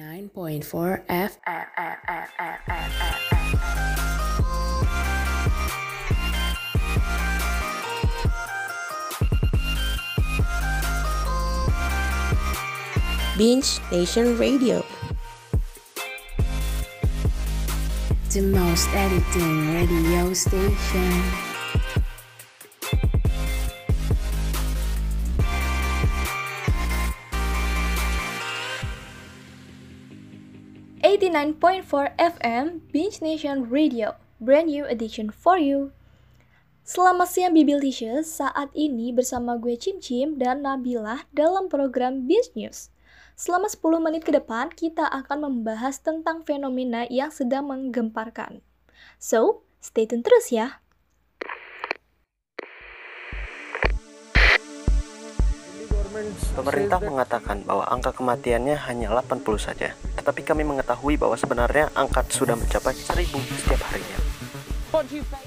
89.4 F Binge Nation Radio The most editing radio station 89.4 FM Binge Nation Radio. Brand new edition for you. Selamat siang Bibilicious, saat ini bersama gue Cim Cim dan Nabila dalam program Binge News. Selama 10 menit ke depan, kita akan membahas tentang fenomena yang sedang menggemparkan. So, stay tune terus ya. Pemerintah mengatakan bahwa angka kematiannya hanya 80 saja, tetapi kami mengetahui bahwa sebenarnya angka sudah mencapai 1000 setiap harinya.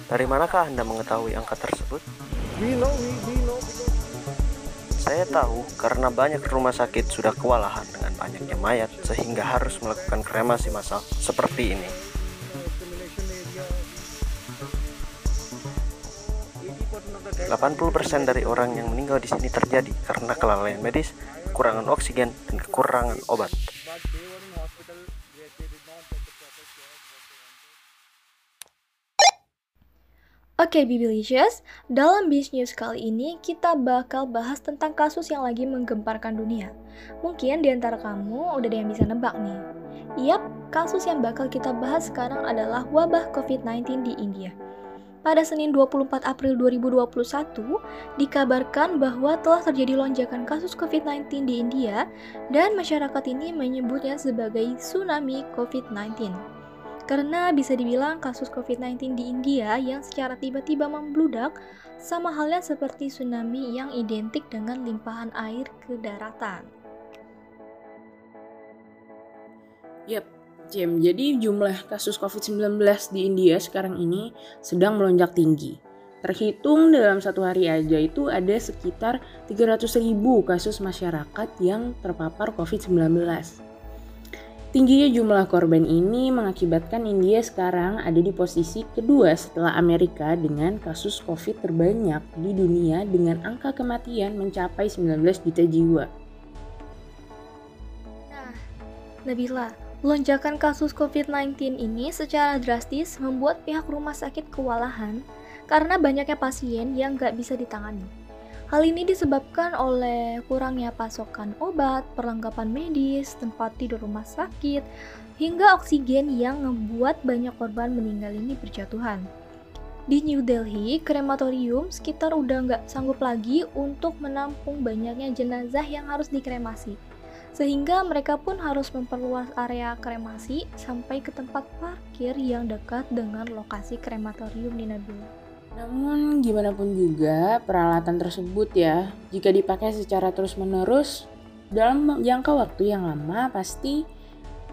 Dari manakah Anda mengetahui angka tersebut? Saya tahu karena banyak rumah sakit sudah kewalahan dengan banyaknya mayat sehingga harus melakukan kremasi massal seperti ini. 80% dari orang yang meninggal di sini terjadi karena kelalaian medis, kekurangan oksigen, dan kekurangan obat. Oke Bibilicious, dalam Biz News kali ini kita bakal bahas tentang kasus yang lagi menggemparkan dunia. Mungkin di antara kamu udah ada yang bisa nebak nih. Yap, kasus yang bakal kita bahas sekarang adalah wabah COVID-19 di India. Pada Senin 24 April 2021, dikabarkan bahwa telah terjadi lonjakan kasus COVID-19 di India dan masyarakat ini menyebutnya sebagai tsunami COVID-19. Karena bisa dibilang kasus COVID-19 di India yang secara tiba-tiba membludak sama halnya seperti tsunami yang identik dengan limpahan air ke daratan. Yap, Jam. Jadi jumlah kasus COVID-19 di India sekarang ini sedang melonjak tinggi. Terhitung dalam satu hari aja itu ada sekitar 300 ribu kasus masyarakat yang terpapar COVID-19. Tingginya jumlah korban ini mengakibatkan India sekarang ada di posisi kedua setelah Amerika dengan kasus COVID terbanyak di dunia dengan angka kematian mencapai 19 juta jiwa. Nah, Nabila, lonjakan kasus COVID-19 ini secara drastis membuat pihak rumah sakit kewalahan karena banyaknya pasien yang gak bisa ditangani. Hal ini disebabkan oleh kurangnya pasokan obat, perlengkapan medis, tempat tidur rumah sakit, hingga oksigen yang membuat banyak korban meninggal ini berjatuhan. Di New Delhi, krematorium sekitar udah nggak sanggup lagi untuk menampung banyaknya jenazah yang harus dikremasi. Sehingga mereka pun harus memperluas area kremasi sampai ke tempat parkir yang dekat dengan lokasi krematorium di Nabila. Namun gimana pun juga peralatan tersebut ya, jika dipakai secara terus-menerus dalam jangka waktu yang lama pasti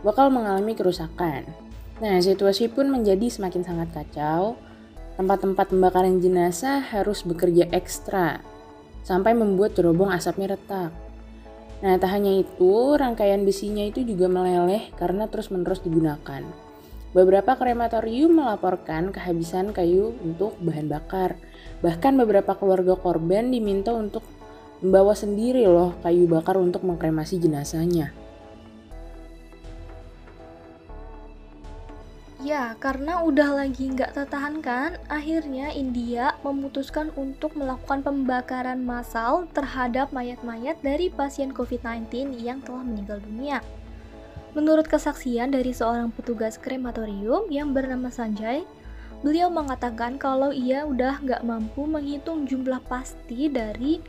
bakal mengalami kerusakan. Nah, situasi pun menjadi semakin sangat kacau. Tempat-tempat pembakaran jenazah harus bekerja ekstra sampai membuat cerobong asapnya retak. Nah, tak hanya itu, rangkaian besinya itu juga meleleh karena terus-menerus digunakan. Beberapa krematorium melaporkan kehabisan kayu untuk bahan bakar. Bahkan beberapa keluarga korban diminta untuk membawa sendiri loh kayu bakar untuk mengkremasi jenazahnya. Ya, karena udah lagi nggak tertahankan, akhirnya India memutuskan untuk melakukan pembakaran massal terhadap mayat-mayat dari pasien COVID-19 yang telah meninggal dunia. Menurut kesaksian dari seorang petugas krematorium yang bernama Sanjay, beliau mengatakan kalau ia udah nggak mampu menghitung jumlah pasti dari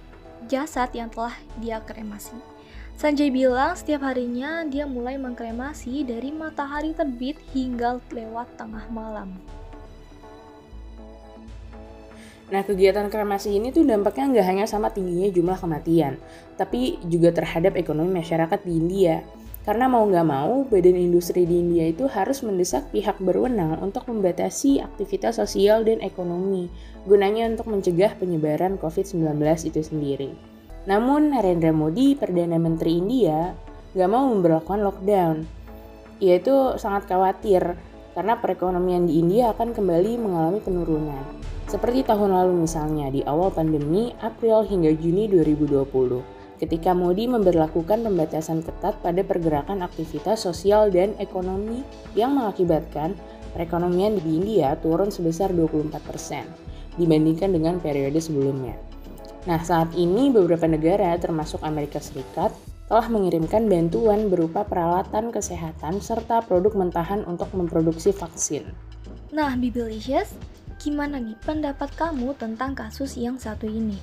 jasad yang telah dia kremasi. Sanjay bilang setiap harinya dia mulai mengkremasi dari matahari terbit hingga lewat tengah malam. Nah, kegiatan kremasi ini tuh dampaknya nggak hanya sama tingginya jumlah kematian, tapi juga terhadap ekonomi masyarakat di India. Karena mau nggak mau, badan industri di India itu harus mendesak pihak berwenang untuk membatasi aktivitas sosial dan ekonomi, gunanya untuk mencegah penyebaran COVID-19 itu sendiri. Namun, Narendra Modi, Perdana Menteri India, nggak mau memperlakukan lockdown. yaitu sangat khawatir karena perekonomian di India akan kembali mengalami penurunan. Seperti tahun lalu misalnya di awal pandemi April hingga Juni 2020 ketika Modi memberlakukan pembatasan ketat pada pergerakan aktivitas sosial dan ekonomi yang mengakibatkan perekonomian di India turun sebesar 24% dibandingkan dengan periode sebelumnya. Nah, saat ini beberapa negara termasuk Amerika Serikat telah mengirimkan bantuan berupa peralatan kesehatan serta produk mentahan untuk memproduksi vaksin. Nah, Bibilicious, gimana nih pendapat kamu tentang kasus yang satu ini?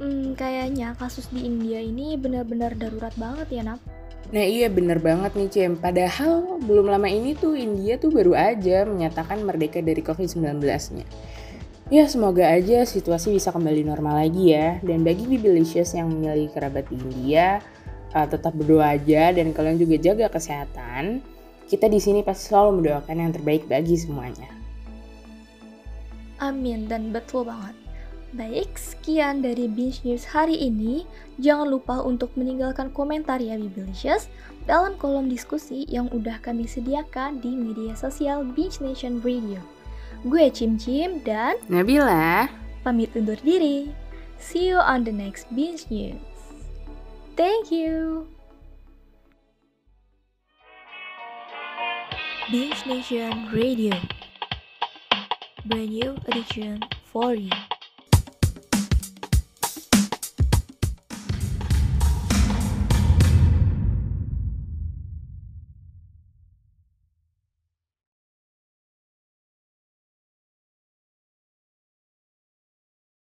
Hmm, kayaknya kasus di India ini benar-benar darurat banget ya, Nap? Nah iya bener banget nih Cem, padahal belum lama ini tuh India tuh baru aja menyatakan merdeka dari COVID-19-nya. Ya semoga aja situasi bisa kembali normal lagi ya, dan bagi Bibilicious yang memiliki kerabat di India, uh, tetap berdoa aja dan kalian juga jaga kesehatan. Kita di sini pasti selalu mendoakan yang terbaik bagi semuanya. Amin dan betul banget. Baik, sekian dari Binge News hari ini. Jangan lupa untuk meninggalkan komentar ya Biblicious dalam kolom diskusi yang udah kami sediakan di media sosial Binge Nation Radio. Gue Cim Cim dan Nabila pamit undur diri. See you on the next Binge News. Thank you. Binge Nation Radio. Brand new edition for you.